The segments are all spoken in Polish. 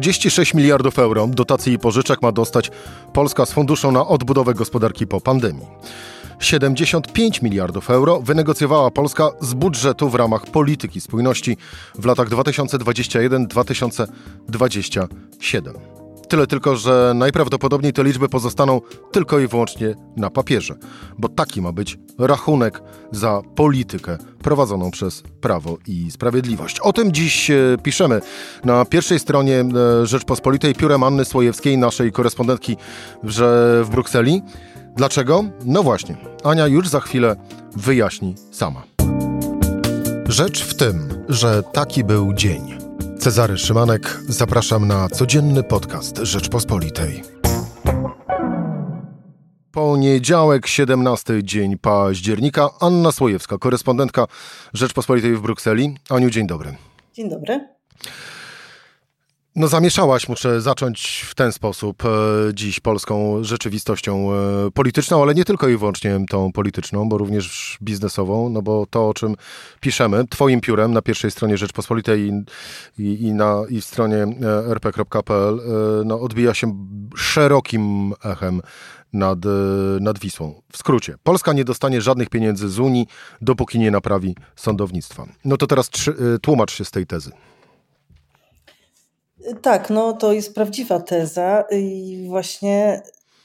36 miliardów euro dotacji i pożyczek ma dostać Polska z Funduszu na odbudowę gospodarki po pandemii. 75 miliardów euro wynegocjowała Polska z budżetu w ramach polityki spójności w latach 2021-2027. Tyle tylko, że najprawdopodobniej te liczby pozostaną tylko i wyłącznie na papierze, bo taki ma być rachunek za politykę prowadzoną przez Prawo i Sprawiedliwość. O tym dziś e, piszemy na pierwszej stronie e, Rzeczpospolitej piórem Anny Słojewskiej, naszej korespondentki w Brukseli. Dlaczego? No właśnie, Ania już za chwilę wyjaśni sama. Rzecz w tym, że taki był dzień. Cezary Szymanek, zapraszam na codzienny podcast Rzeczpospolitej. Poniedziałek, 17 dzień października. Anna Słojewska, korespondentka Rzeczpospolitej w Brukseli. Aniu, dzień dobry. Dzień dobry. No zamieszałaś, muszę zacząć w ten sposób e, dziś polską rzeczywistością e, polityczną, ale nie tylko i wyłącznie tą polityczną, bo również biznesową, no bo to, o czym piszemy, twoim piórem na pierwszej stronie Rzeczpospolitej i, i, i na i w stronie e, rp.pl no, odbija się szerokim echem nad, nad Wisłą. W skrócie, Polska nie dostanie żadnych pieniędzy z Unii, dopóki nie naprawi sądownictwa. No to teraz tłumacz się z tej tezy. Tak, no to jest prawdziwa teza i właśnie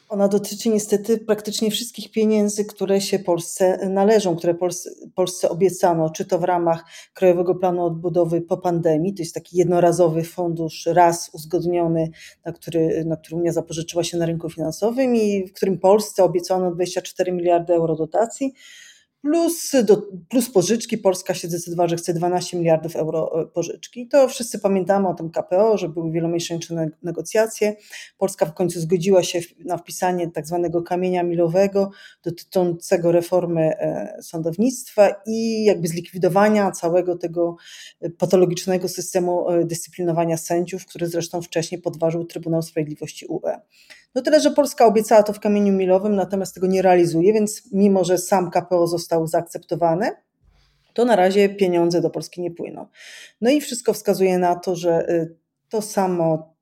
ona dotyczy niestety praktycznie wszystkich pieniędzy, które się Polsce należą, które Polsce, Polsce obiecano, czy to w ramach Krajowego Planu Odbudowy po pandemii, to jest taki jednorazowy fundusz, raz uzgodniony, na który, na który Unia zapożyczyła się na rynku finansowym i w którym Polsce obiecano 24 miliardy euro dotacji, plus, do, plus pożyczki. Polska się zdecydowała, że chce 12 miliardów euro e, pożyczki. To wszyscy pamiętamy o tym KPO, że były wielomiesięczne negocjacje. Polska w końcu zgodziła się na wpisanie tak zwanego kamienia milowego dotyczącego reformy e, sądownictwa i jakby zlikwidowania całego tego e, patologicznego systemu dyscyplinowania sędziów, który zresztą wcześniej podważył Trybunał Sprawiedliwości UE. No tyle, że Polska obiecała to w kamieniu milowym, natomiast tego nie realizuje, więc mimo, że sam KPO został zaakceptowany, to na razie pieniądze do Polski nie płyną. No i wszystko wskazuje na to, że y, to samo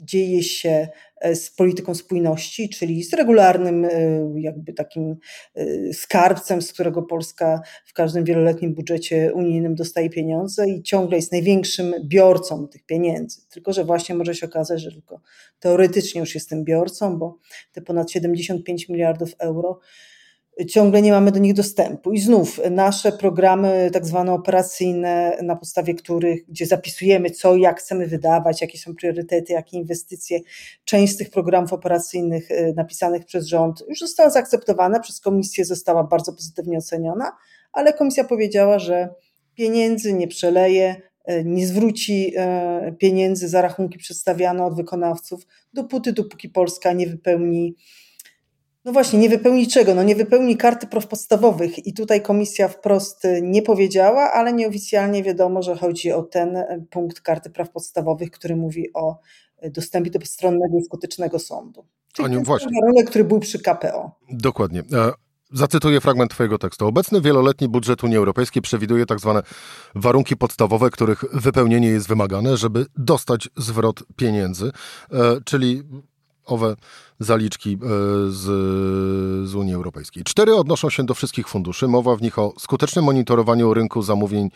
dzieje się z polityką spójności, czyli z regularnym e, jakby takim e, skarbcem, z którego Polska w każdym wieloletnim budżecie unijnym dostaje pieniądze i ciągle jest największym biorcą tych pieniędzy. Tylko, że właśnie może się okazać, że tylko teoretycznie już jest tym biorcą, bo te ponad 75 miliardów euro ciągle nie mamy do nich dostępu. I znów nasze programy, tak zwane operacyjne, na podstawie których, gdzie zapisujemy co i jak chcemy wydawać, jakie są priorytety, jakie inwestycje, część z tych programów operacyjnych y, napisanych przez rząd już została zaakceptowana, przez komisję została bardzo pozytywnie oceniona, ale komisja powiedziała, że pieniędzy nie przeleje, y, nie zwróci y, pieniędzy za rachunki przedstawiane od wykonawców, dopóty, dopóki Polska nie wypełni no właśnie, nie wypełni czego? No nie wypełni karty praw podstawowych i tutaj komisja wprost nie powiedziała, ale nieoficjalnie wiadomo, że chodzi o ten punkt karty praw podstawowych, który mówi o dostępie do postronnego i skutecznego sądu. Czyli Aniu, właśnie. warunek, który był przy KPO. Dokładnie. E, zacytuję fragment Twojego tekstu. Obecny wieloletni budżet Unii Europejskiej przewiduje tak zwane warunki podstawowe, których wypełnienie jest wymagane, żeby dostać zwrot pieniędzy, e, czyli owe zaliczki e, z, z Unii Europejskiej. Cztery odnoszą się do wszystkich funduszy. Mowa w nich o skutecznym monitorowaniu rynku zamówień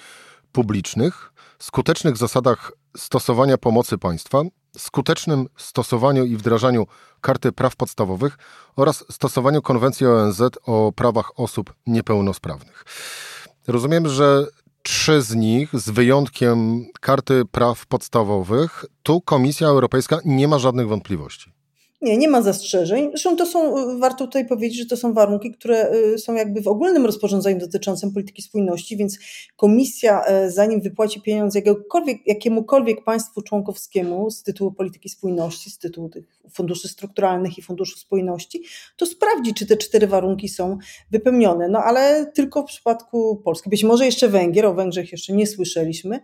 publicznych, skutecznych zasadach stosowania pomocy państwa, skutecznym stosowaniu i wdrażaniu Karty Praw Podstawowych oraz stosowaniu Konwencji ONZ o prawach osób niepełnosprawnych. Rozumiem, że trzy z nich, z wyjątkiem Karty Praw Podstawowych, tu Komisja Europejska nie ma żadnych wątpliwości. Nie, nie ma zastrzeżeń. Zresztą to są, warto tutaj powiedzieć, że to są warunki, które y, są jakby w ogólnym rozporządzeniu dotyczącym polityki spójności, więc komisja, e, zanim wypłaci pieniądze jakiemukolwiek państwu członkowskiemu z tytułu polityki spójności, z tytułu tych funduszy strukturalnych i funduszu spójności, to sprawdzi, czy te cztery warunki są wypełnione. No ale tylko w przypadku Polski. Być może jeszcze Węgier, o Węgrzech jeszcze nie słyszeliśmy,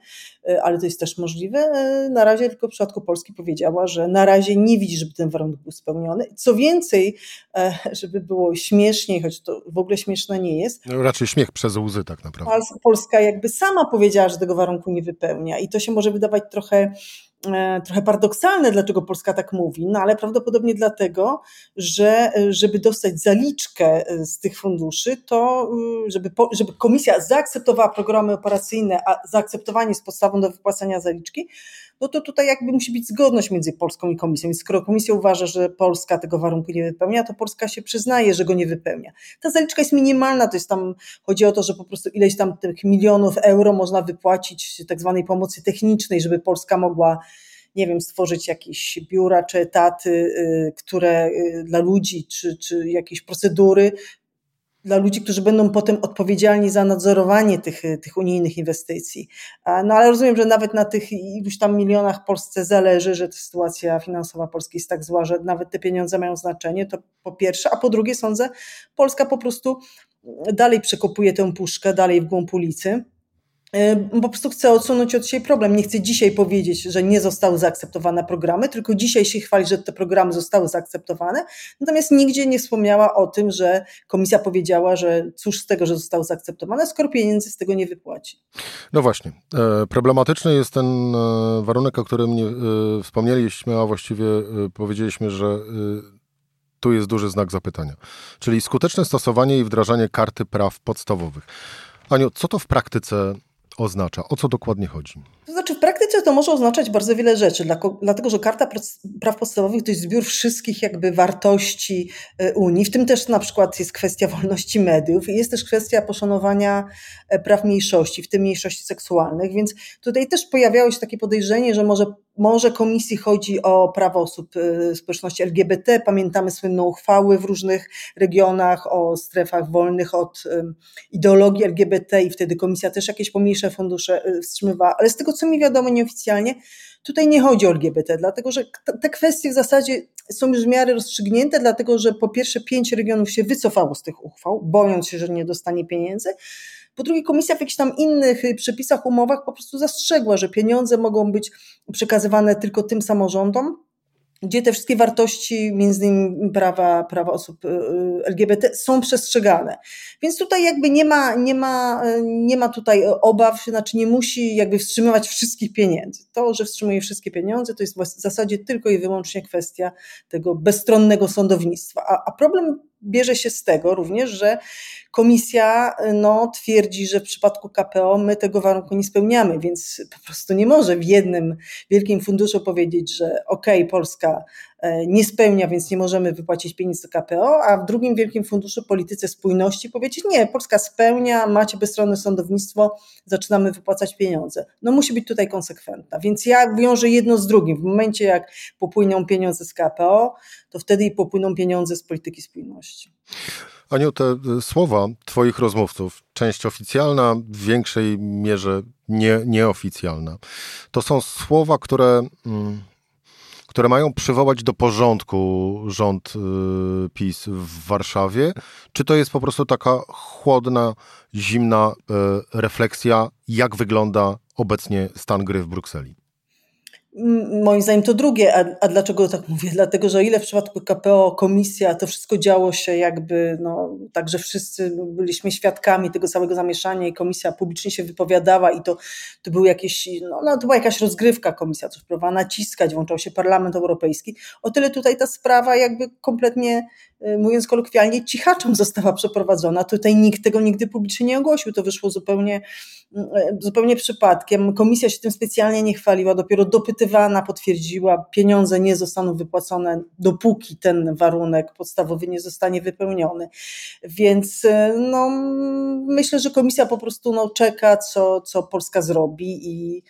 e, ale to jest też możliwe. E, na razie tylko w przypadku Polski powiedziała, że na razie nie widzi, żeby ten warunek był spełniony. Co więcej, e, żeby było śmieszniej, choć to w ogóle śmieszne nie jest. No, raczej śmiech przez łzy tak naprawdę. Polska jakby sama powiedziała, że tego warunku nie wypełnia i to się może wydawać trochę e, trochę paradoksalne, dlaczego Polska tak mówi, no ale prawdopodobnie dlatego, że żeby dostać zaliczkę z tych funduszy, to żeby, żeby komisja zaakceptowała programy operacyjne, a zaakceptowanie jest podstawą do wypłacania zaliczki, no to tutaj jakby musi być zgodność między Polską i Komisją. Więc skoro Komisja uważa, że Polska tego warunku nie wypełnia, to Polska się przyznaje, że go nie wypełnia. Ta zaliczka jest minimalna, to jest tam, chodzi o to, że po prostu ileś tam tych milionów euro można wypłacić tak zwanej pomocy technicznej, żeby Polska mogła nie wiem, stworzyć jakieś biura czy etaty, y, które y, dla ludzi, czy, czy jakieś procedury, dla ludzi, którzy będą potem odpowiedzialni za nadzorowanie tych, tych unijnych inwestycji. No ale rozumiem, że nawet na tych iluś tam milionach Polsce zależy, że sytuacja finansowa Polski jest tak zła, że nawet te pieniądze mają znaczenie, to po pierwsze, a po drugie sądzę, Polska po prostu dalej przekopuje tę puszkę, dalej w głąb ulicy po prostu chcę odsunąć od siebie problem. Nie chcę dzisiaj powiedzieć, że nie zostały zaakceptowane programy, tylko dzisiaj się chwali, że te programy zostały zaakceptowane. Natomiast nigdzie nie wspomniała o tym, że komisja powiedziała, że cóż z tego, że zostały zaakceptowane, skoro pieniędzy z tego nie wypłaci. No właśnie. E, problematyczny jest ten e, warunek, o którym e, wspomnieliśmy, a właściwie powiedzieliśmy, że tu jest duży znak zapytania. Czyli skuteczne stosowanie i wdrażanie karty praw podstawowych. Aniu, co to w praktyce oznacza? O co dokładnie chodzi? To znaczy, w to może oznaczać bardzo wiele rzeczy, dlatego że Karta Praw Podstawowych to jest zbiór wszystkich jakby wartości e, Unii, w tym też na przykład jest kwestia wolności mediów i jest też kwestia poszanowania e, praw mniejszości, w tym mniejszości seksualnych, więc tutaj też pojawiało się takie podejrzenie, że może może komisji chodzi o prawa osób e, społeczności LGBT. Pamiętamy słynne uchwały w różnych regionach o strefach wolnych od ideologii LGBT i wtedy komisja też jakieś pomniejsze fundusze wstrzymywała. Ale z tego, co mi wiadomo nieoficjalnie, tutaj nie chodzi o LGBT, dlatego że te kwestie w zasadzie są już w miarę rozstrzygnięte, dlatego że po pierwsze pięć regionów się wycofało z tych uchwał, bojąc się, że nie dostanie pieniędzy. Po drugie, komisja w jakichś tam innych y, przepisach, umowach po prostu zastrzegła, że pieniądze mogą być przekazywane tylko tym samorządom, gdzie te wszystkie wartości, między innymi prawa, prawa osób y, y, LGBT są przestrzegane. Więc tutaj jakby nie ma, nie ma, nie ma tutaj obaw, znaczy nie musi jakby wstrzymywać wszystkich pieniędzy. To, że wstrzymuje wszystkie pieniądze, to jest w zasadzie tylko i wyłącznie kwestia tego bezstronnego sądownictwa. A, a problem bierze się z tego również, że komisja no, twierdzi, że w przypadku KPO my tego warunku nie spełniamy, więc po prostu nie może w jednym wielkim funduszu powiedzieć, że okej, okay, Polska nie spełnia, więc nie możemy wypłacić pieniędzy do KPO, a w drugim wielkim funduszu polityce spójności powiedzieć, nie, Polska spełnia, macie bezstronne sądownictwo, zaczynamy wypłacać pieniądze. No musi być tutaj konsekwentna, więc ja wiążę jedno z drugim. W momencie jak popłyną pieniądze z KPO, to wtedy i popłyną pieniądze z polityki spójności. Aniu, te y, słowa Twoich rozmówców, część oficjalna, w większej mierze nie, nieoficjalna, to są słowa, które, mm, które mają przywołać do porządku rząd y, PiS w Warszawie? Czy to jest po prostu taka chłodna, zimna y, refleksja, jak wygląda obecnie stan gry w Brukseli? Moim zdaniem to drugie, a, a, dlaczego tak mówię? Dlatego, że o ile w przypadku KPO, komisja, to wszystko działo się jakby, no, tak, że wszyscy byliśmy świadkami tego całego zamieszania i komisja publicznie się wypowiadała i to, to był jakieś, no, no to była jakaś rozgrywka komisja, coś próbowała naciskać, włączał się Parlament Europejski. O tyle tutaj ta sprawa jakby kompletnie mówiąc kolokwialnie, cichaczem została przeprowadzona. Tutaj nikt tego nigdy publicznie nie ogłosił. To wyszło zupełnie, y, zupełnie przypadkiem. Komisja się tym specjalnie nie chwaliła, dopiero dopytywana potwierdziła, pieniądze nie zostaną wypłacone, dopóki ten warunek podstawowy nie zostanie wypełniony. Więc y, no, myślę, że komisja po prostu no, czeka, co, co Polska zrobi i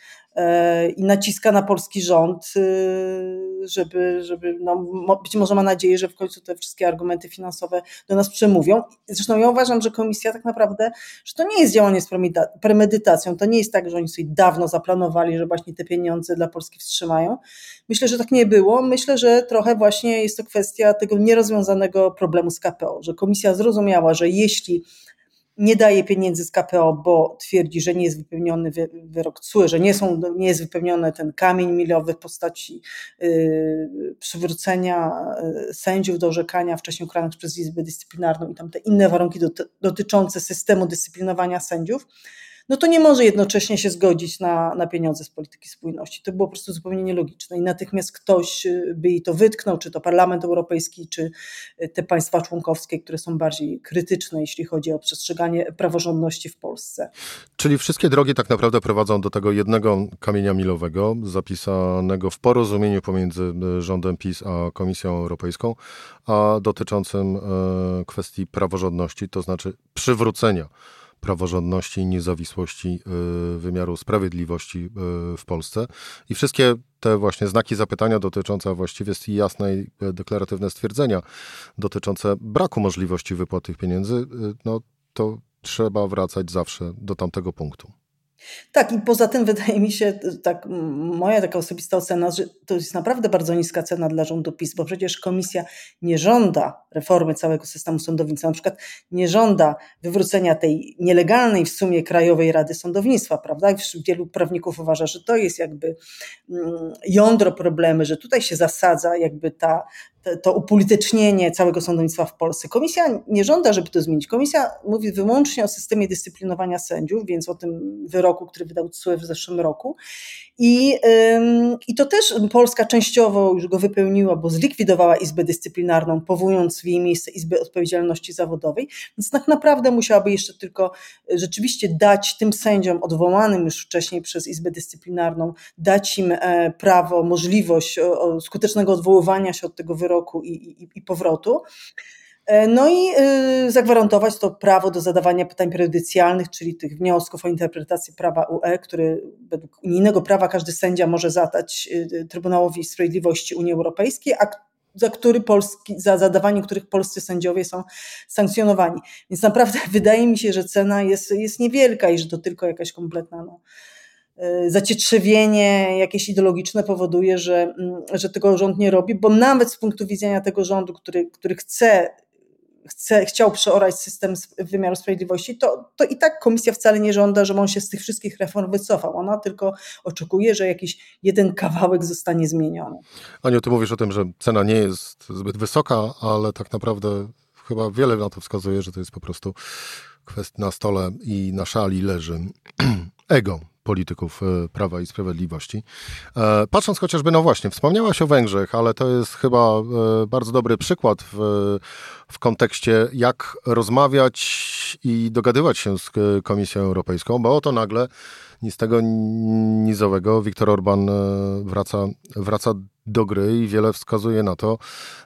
i naciska na polski rząd, y, żeby, żeby no, być może ma nadzieję, że w końcu te wszystkie argumenty finansowe do nas przemówią. Zresztą ja uważam, że komisja tak naprawdę, że to nie jest działanie z premedytacją, to nie jest tak, że oni sobie dawno zaplanowali, że właśnie te pieniądze dla Polski wstrzymają. Myślę, że tak nie było. Myślę, że trochę właśnie jest to kwestia tego nierozwiązanego problemu z KPO, że komisja zrozumiała, że jeśli nie daje pieniędzy z KPO, bo twierdzi, że nie jest wypełniony wyrok CUE, że nie, są, nie jest wypełniony ten kamień milowy w postaci yy, przywrócenia yy, sędziów do orzekania wcześniej ukaranych przez Izbę Dyscyplinarną i tam te inne warunki dotyczące systemu dyscyplinowania sędziów, no to nie może jednocześnie się zgodzić na, na pieniądze z polityki spójności. To było po prostu zupełnie nielogiczne i natychmiast ktoś by jej to wytknął, czy to Parlament Europejski, czy te państwa członkowskie, które są bardziej krytyczne, jeśli chodzi o przestrzeganie praworządności w Polsce. Czyli wszystkie drogi tak naprawdę prowadzą do tego jednego kamienia milowego, zapisanego w porozumieniu pomiędzy rządem PiS a Komisją Europejską, a dotyczącym kwestii praworządności, to znaczy przywrócenia praworządności i niezawisłości y, wymiaru sprawiedliwości y, w Polsce. I wszystkie te właśnie znaki zapytania dotyczące właściwie jasne i deklaratywne stwierdzenia dotyczące braku możliwości wypłaty tych pieniędzy, y, no to trzeba wracać zawsze do tamtego punktu. Tak, i poza tym wydaje mi się, tak, moja taka osobista ocena, że to jest naprawdę bardzo niska cena dla rządu PiS, bo przecież komisja nie żąda reformy całego systemu sądownictwa, na przykład nie żąda wywrócenia tej nielegalnej w sumie Krajowej Rady Sądownictwa, prawda? Wielu prawników uważa, że to jest jakby mm, jądro problemy, że tutaj się zasadza jakby ta to upolitycznienie całego sądownictwa w Polsce. Komisja nie żąda, żeby to zmienić. Komisja mówi wyłącznie o systemie dyscyplinowania sędziów, więc o tym wyroku, który wydał CUE w zeszłym roku. I, I to też Polska częściowo już go wypełniła, bo zlikwidowała Izbę Dyscyplinarną, powołując w jej miejsce Izbę Odpowiedzialności Zawodowej, więc tak naprawdę musiałaby jeszcze tylko rzeczywiście dać tym sędziom odwołanym już wcześniej przez Izbę Dyscyplinarną, dać im e, prawo, możliwość skutecznego odwoływania się od tego wyroku i, i, i powrotu. E, no i y, zagwarantować to prawo do zadawania pytań prejudycjalnych, czyli tych wniosków o interpretację prawa UE, który według unijnego prawa każdy sędzia może zadać y, Trybunałowi Sprawiedliwości Unii Europejskiej, a za, który Polski, za zadawanie których polscy sędziowie są sankcjonowani. Więc naprawdę wydaje mi się, że cena jest, jest niewielka i że to tylko jakaś kompletna no, y, zacietrzewienie jakieś ideologiczne powoduje, że, mm, że tego rząd nie robi, bo nawet z punktu widzenia tego rządu, który, który chce chce, chciał przeorać system wymiaru sprawiedliwości, to, to i tak komisja wcale nie żąda, żeby on się z tych wszystkich reform wycofał. Ona tylko oczekuje, że jakiś jeden kawałek zostanie zmieniony. Aniu, ty mówisz o tym, że cena nie jest zbyt wysoka, ale tak naprawdę chyba wiele na to wskazuje, że to jest po prostu kwestia na stole i na szali leży ego polityków e, Prawa i Sprawiedliwości. E, patrząc chociażby, no właśnie, wspomniałaś o Węgrzech, ale to jest chyba e, bardzo dobry przykład w, w kontekście, jak rozmawiać i dogadywać się z Komisją Europejską, bo oto nagle ni z tego nizowego Viktor Orban wraca, wraca do gry i wiele wskazuje na to,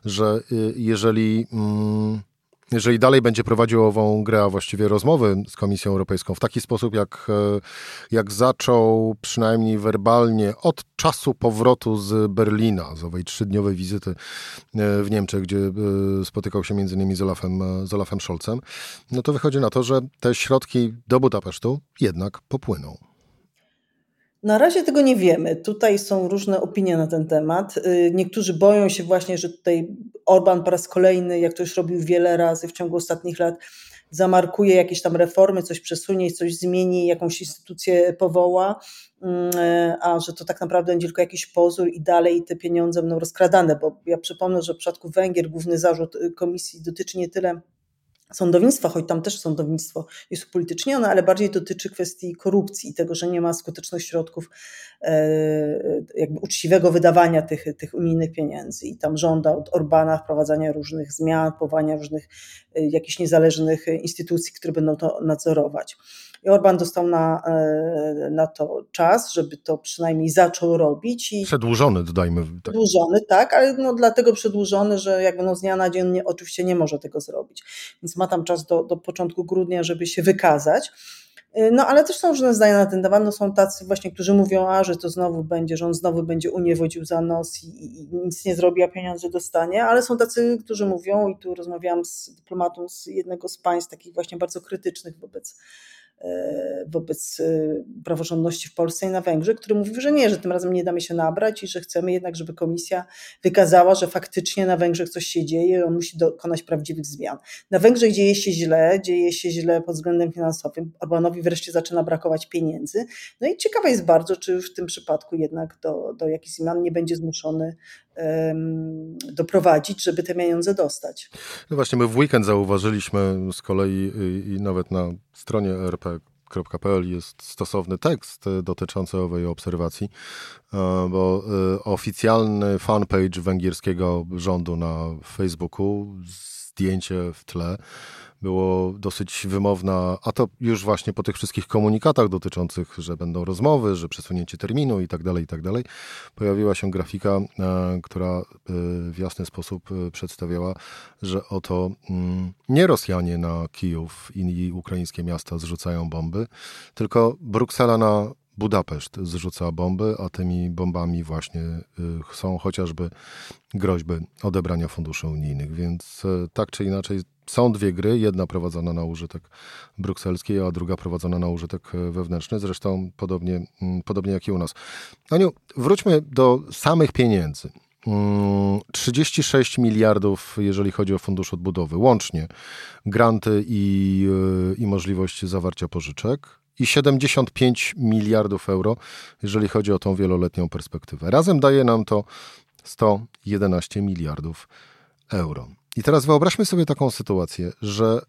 że jeżeli. Mm, jeżeli dalej będzie prowadził ową grę, a właściwie rozmowy z Komisją Europejską w taki sposób, jak, e, jak zaczął przynajmniej werbalnie od czasu powrotu z Berlina, z owej trzydniowej wizyty e, w Niemczech, gdzie e, spotykał się między innymi z Olafem, z Olafem Scholzem, no to wychodzi na to, że te środki do Budapesztu jednak popłyną. Na razie tego nie wiemy. Tutaj są różne opinie na ten temat. Y, niektórzy boją się właśnie, że tutaj Orban po raz kolejny, jak to już robił wiele razy w ciągu ostatnich lat, zamarkuje jakieś tam reformy, coś przesunie, coś zmieni, jakąś instytucję powoła, mm, a że to tak naprawdę będzie tylko jakiś pozór i dalej te pieniądze będą rozkradane, bo ja przypomnę, że w przypadku Węgier główny zarzut komisji dotyczy nie tyle sądownictwa, choć tam też sądownictwo jest upolitycznione, ale bardziej dotyczy kwestii korupcji i tego, że nie ma skutecznych środków e, jakby uczciwego wydawania tych, tych unijnych pieniędzy. I tam żąda od Orbana wprowadzania różnych zmian, powołania różnych e, jakichś niezależnych instytucji, które będą to nadzorować. I Orban dostał na, e, na to czas, żeby to przynajmniej zaczął robić. I przedłużony, dodajmy. Tak. Przedłużony, tak, ale no dlatego przedłużony, że jakby no z dnia na dzień nie, oczywiście nie może tego zrobić. Więc ma tam czas do, do początku grudnia, żeby się wykazać. E, no ale też są różne zdania na ten temat. No, są tacy właśnie, którzy mówią, a że to znowu będzie, że on znowu będzie Unię wodził za nos i, i, nic nie zrobi, a pieniądze dostanie, ale są tacy, którzy mówią, i tu rozmawiałam z dyplomatą z jednego z państw, takich właśnie bardzo krytycznych wobec wobec e, praworządności w Polsce i na Węgrzech, który mówił, że nie, że tym razem nie damy się nabrać i że chcemy jednak, żeby komisja wykazała, że faktycznie na Węgrzech coś się dzieje, on musi dokonać prawdziwych zmian. Na Węgrzech dzieje się źle, dzieje się źle pod względem finansowym. Orbanowi wreszcie zaczyna brakować pieniędzy. No i ciekawe jest bardzo, czy w tym przypadku jednak do, do jakichś zmian nie będzie zmuszony doprowadzić, żeby te pieniądze dostać. No właśnie, my w weekend zauważyliśmy z kolei i nawet na stronie RP jest stosowny tekst dotyczący owej obserwacji, bo oficjalny fanpage węgierskiego rządu na Facebooku, zdjęcie w tle było dosyć wymowna, a to już właśnie po tych wszystkich komunikatach dotyczących, że będą rozmowy, że przesunięcie terminu i tak dalej, i tak dalej, pojawiła się grafika, e, która e, w jasny sposób e, przedstawiała, że oto mm, nie Rosjanie na Kijów i ukraińskie miasta zrzucają bomby, tylko Bruksela na Budapeszt zrzuca bomby, a tymi bombami właśnie są chociażby groźby odebrania funduszy unijnych. Więc tak czy inaczej są dwie gry, jedna prowadzona na użytek brukselski, a druga prowadzona na użytek wewnętrzny, zresztą podobnie, mm, podobnie jak i u nas. Aniu, wróćmy do samych pieniędzy. 36 mm, miliardów, jeżeli chodzi o fundusz odbudowy, łącznie granty i, y, i możliwość zawarcia pożyczek i 75 miliardów euro, jeżeli chodzi o tą wieloletnią perspektywę. Razem daje nam to 111 miliardów euro. I teraz wyobraźmy sobie taką sytuację, że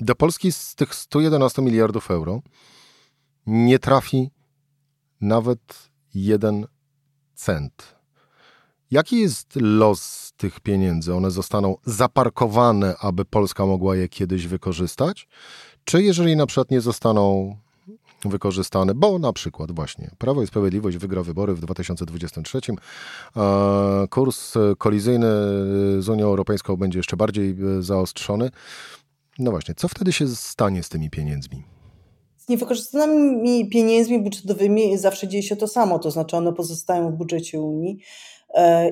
do Polski z tych 111 miliardów euro nie trafi nawet jeden cent. Jaki jest los tych pieniędzy? One zostaną zaparkowane, aby Polska mogła je kiedyś wykorzystać? Czy jeżeli na przykład nie zostaną wykorzystane, bo na przykład właśnie Prawo i Sprawiedliwość wygra wybory w 2023, a kurs kolizyjny z Unią Europejską będzie jeszcze bardziej e, zaostrzony. No właśnie, co wtedy się stanie z tymi pieniędzmi? Z niewykorzystanymi pieniędzmi budżetowymi zawsze dzieje się to samo, to znaczy one pozostają w budżecie Unii e,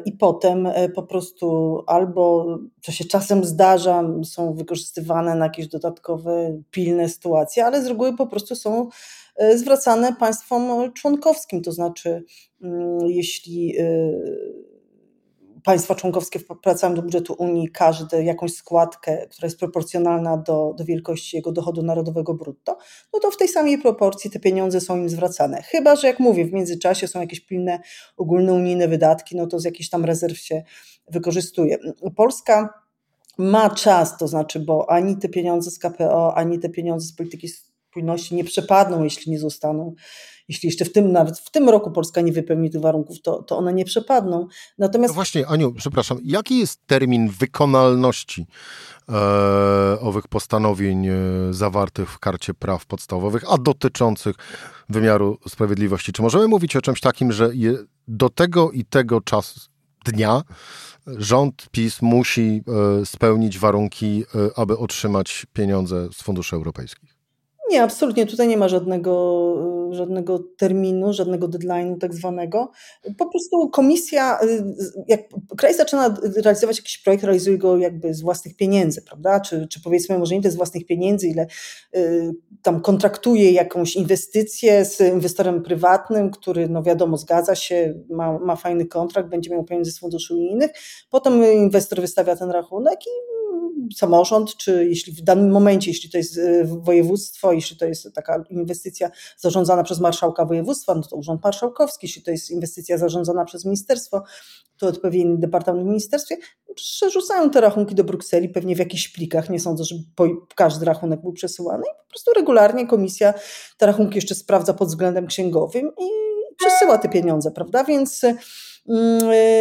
i potem e, po prostu albo, co się czasem zdarza, są wykorzystywane na jakieś dodatkowe, pilne sytuacje, ale z reguły po prostu są E, zwracane państwom członkowskim, to znaczy mm, jeśli e, państwa członkowskie wpłacają do budżetu Unii każdy jakąś składkę, która jest proporcjonalna do, do wielkości jego dochodu narodowego brutto, no to w tej samej proporcji te pieniądze są im zwracane. Chyba, że jak mówię, w międzyczasie są jakieś pilne ogólne unijne wydatki, no to z jakichś tam rezerw się wykorzystuje. Polska ma czas, to znaczy, bo ani te pieniądze z KPO, ani te pieniądze z polityki spójności nie przepadną, jeśli nie zostaną, jeśli jeszcze w tym, nawet w tym roku Polska nie wypełni tych warunków, to, to one nie przepadną. Natomiast... No właśnie, Aniu, przepraszam, jaki jest termin wykonalności e, owych postanowień e, zawartych w karcie praw podstawowych, a dotyczących wymiaru sprawiedliwości? Czy możemy mówić o czymś takim, że je, do tego i tego czasu dnia rząd PiS musi e, spełnić warunki, e, aby otrzymać pieniądze z funduszy europejskich? Nie, absolutnie. Tutaj nie ma żadnego, żadnego terminu, żadnego deadline'u tak zwanego. Po prostu komisja, jak kraj zaczyna realizować jakiś projekt, realizuje go jakby z własnych pieniędzy, prawda? Czy, czy powiedzmy może nie to z własnych pieniędzy, ile y, tam kontraktuje jakąś inwestycję z inwestorem prywatnym, który no wiadomo zgadza się, ma, ma fajny kontrakt, będzie miał pieniądze z funduszy unijnych. Potem inwestor wystawia ten rachunek i samorząd, czy jeśli w danym momencie, jeśli to jest e, województwo, jeśli to jest taka inwestycja zarządzana przez marszałka województwa, no to urząd marszałkowski, jeśli to jest inwestycja zarządzana przez ministerstwo, to odpowiedni departament w ministerstwie, przerzucają te rachunki do Brukseli, pewnie w jakichś plikach, nie sądzę, żeby każdy rachunek był przesyłany. I po prostu regularnie komisja te rachunki jeszcze sprawdza pod względem księgowym i przesyła te pieniądze, prawda, więc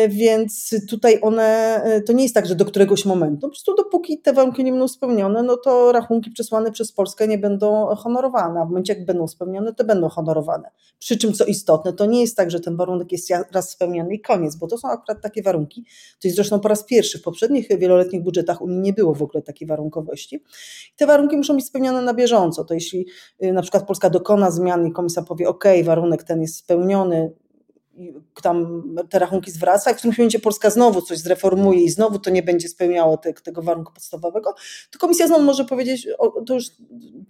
więc tutaj one, y, to nie jest tak, że do któregoś momentu, po prostu dopóki te warunki nie będą spełnione, no to rachunki przesłane przez Polskę nie będą honorowane, a w momencie jak będą spełnione, to będą honorowane. Przy czym co istotne, to nie jest tak, że ten warunek jest raz spełniony i koniec, bo to są akurat takie warunki, to jest zresztą po raz pierwszy, w poprzednich wieloletnich budżetach Unii nie było w ogóle takiej warunkowości. Te warunki muszą być spełnione na bieżąco, to jeśli y, na przykład Polska dokona zmian i komisja powie, ok, warunek ten jest spełniony, tam te rachunki zwraca, jak w którymś momencie Polska znowu coś zreformuje i znowu to nie będzie spełniało te, tego warunku podstawowego, to komisja znowu może powiedzieć, o, to już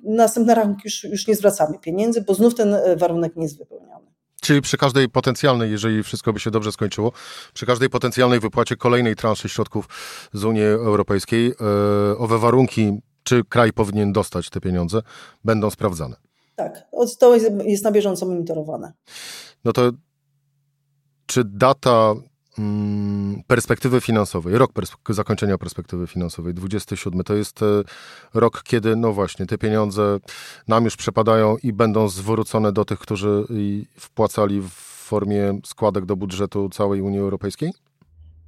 następny rachunek już, już nie zwracamy pieniędzy, bo znów ten e, warunek nie jest wypełniony. Czyli przy każdej potencjalnej, jeżeli wszystko by się dobrze skończyło, przy każdej potencjalnej wypłacie kolejnej transzy środków z Unii Europejskiej, yy, owe warunki, czy kraj powinien dostać te pieniądze, będą sprawdzane. Tak, to jest na bieżąco monitorowane. No to czy data mm, perspektywy finansowej, rok zakończenia perspektywy finansowej, 27, to jest e, rok, kiedy, no właśnie, te pieniądze nam już przepadają i będą zwrócone do tych, którzy wpłacali w formie składek do budżetu całej Unii Europejskiej?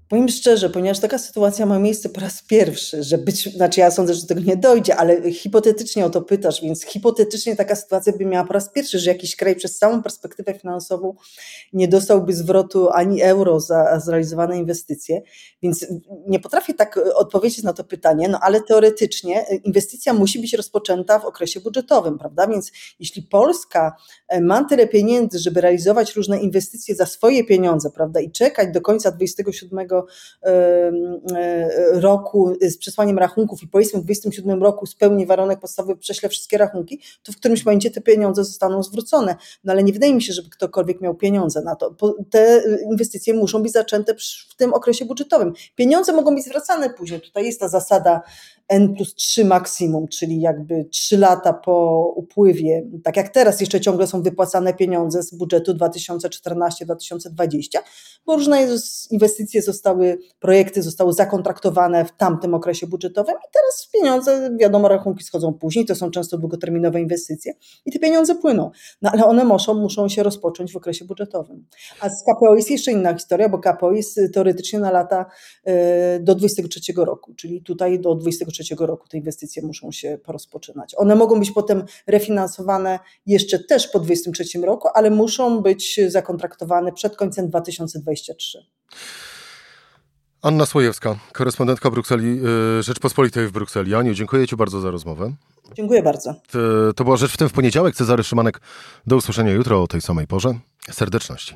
Powiem szczerze, ponieważ taka sytuacja ma miejsce po raz pierwszy, że być, znaczy ja sądzę, że do tego nie dojdzie, ale hipotetycznie o to pytasz, więc hipotetycznie taka sytuacja by miała po raz pierwszy, że jakiś kraj przez całą perspektywę finansową nie dostałby zwrotu ani euro za zrealizowane inwestycje, więc nie potrafię tak odpowiedzieć na to pytanie, no ale teoretycznie inwestycja musi być rozpoczęta w okresie budżetowym, prawda? Więc jeśli Polska e, ma tyle pieniędzy, żeby realizować różne inwestycje za swoje pieniądze, prawda, i czekać do końca 27 E, roku z przesłaniem rachunków i w 27 roku spełni warunek podstawowy, prześle wszystkie rachunki, to w którymś momencie te pieniądze zostaną zwrócone. No ale nie wydaje mi się, żeby ktokolwiek miał pieniądze na to. Te inwestycje muszą być zaczęte w tym okresie budżetowym. Pieniądze mogą być zwracane później. Tutaj jest ta zasada N plus 3 maksimum, czyli jakby 3 lata po upływie, tak jak teraz jeszcze ciągle są wypłacane pieniądze z budżetu 2014-2020, bo różne inwestycje zostały, projekty zostały zakontraktowane w tamtym okresie budżetowym i teraz pieniądze, wiadomo, rachunki schodzą później, to są często długoterminowe inwestycje i te pieniądze płyną, no ale one muszą, muszą się rozpocząć w okresie budżetowym. A z KPO jest jeszcze inna historia, bo KPO jest teoretycznie na lata e, do 2023 roku, czyli tutaj do 2023 2023 roku te inwestycje muszą się porozpoczynać. One mogą być potem refinansowane jeszcze też po 2023 roku, ale muszą być zakontraktowane przed końcem 2023. Anna Słojewska, korespondentka Brukseli, y, Rzeczpospolitej w Brukseli. Aniu, dziękuję Ci bardzo za rozmowę. Dziękuję bardzo. To była Rzecz w tym w poniedziałek. Cezary Szymanek. Do usłyszenia jutro o tej samej porze. Serdeczności.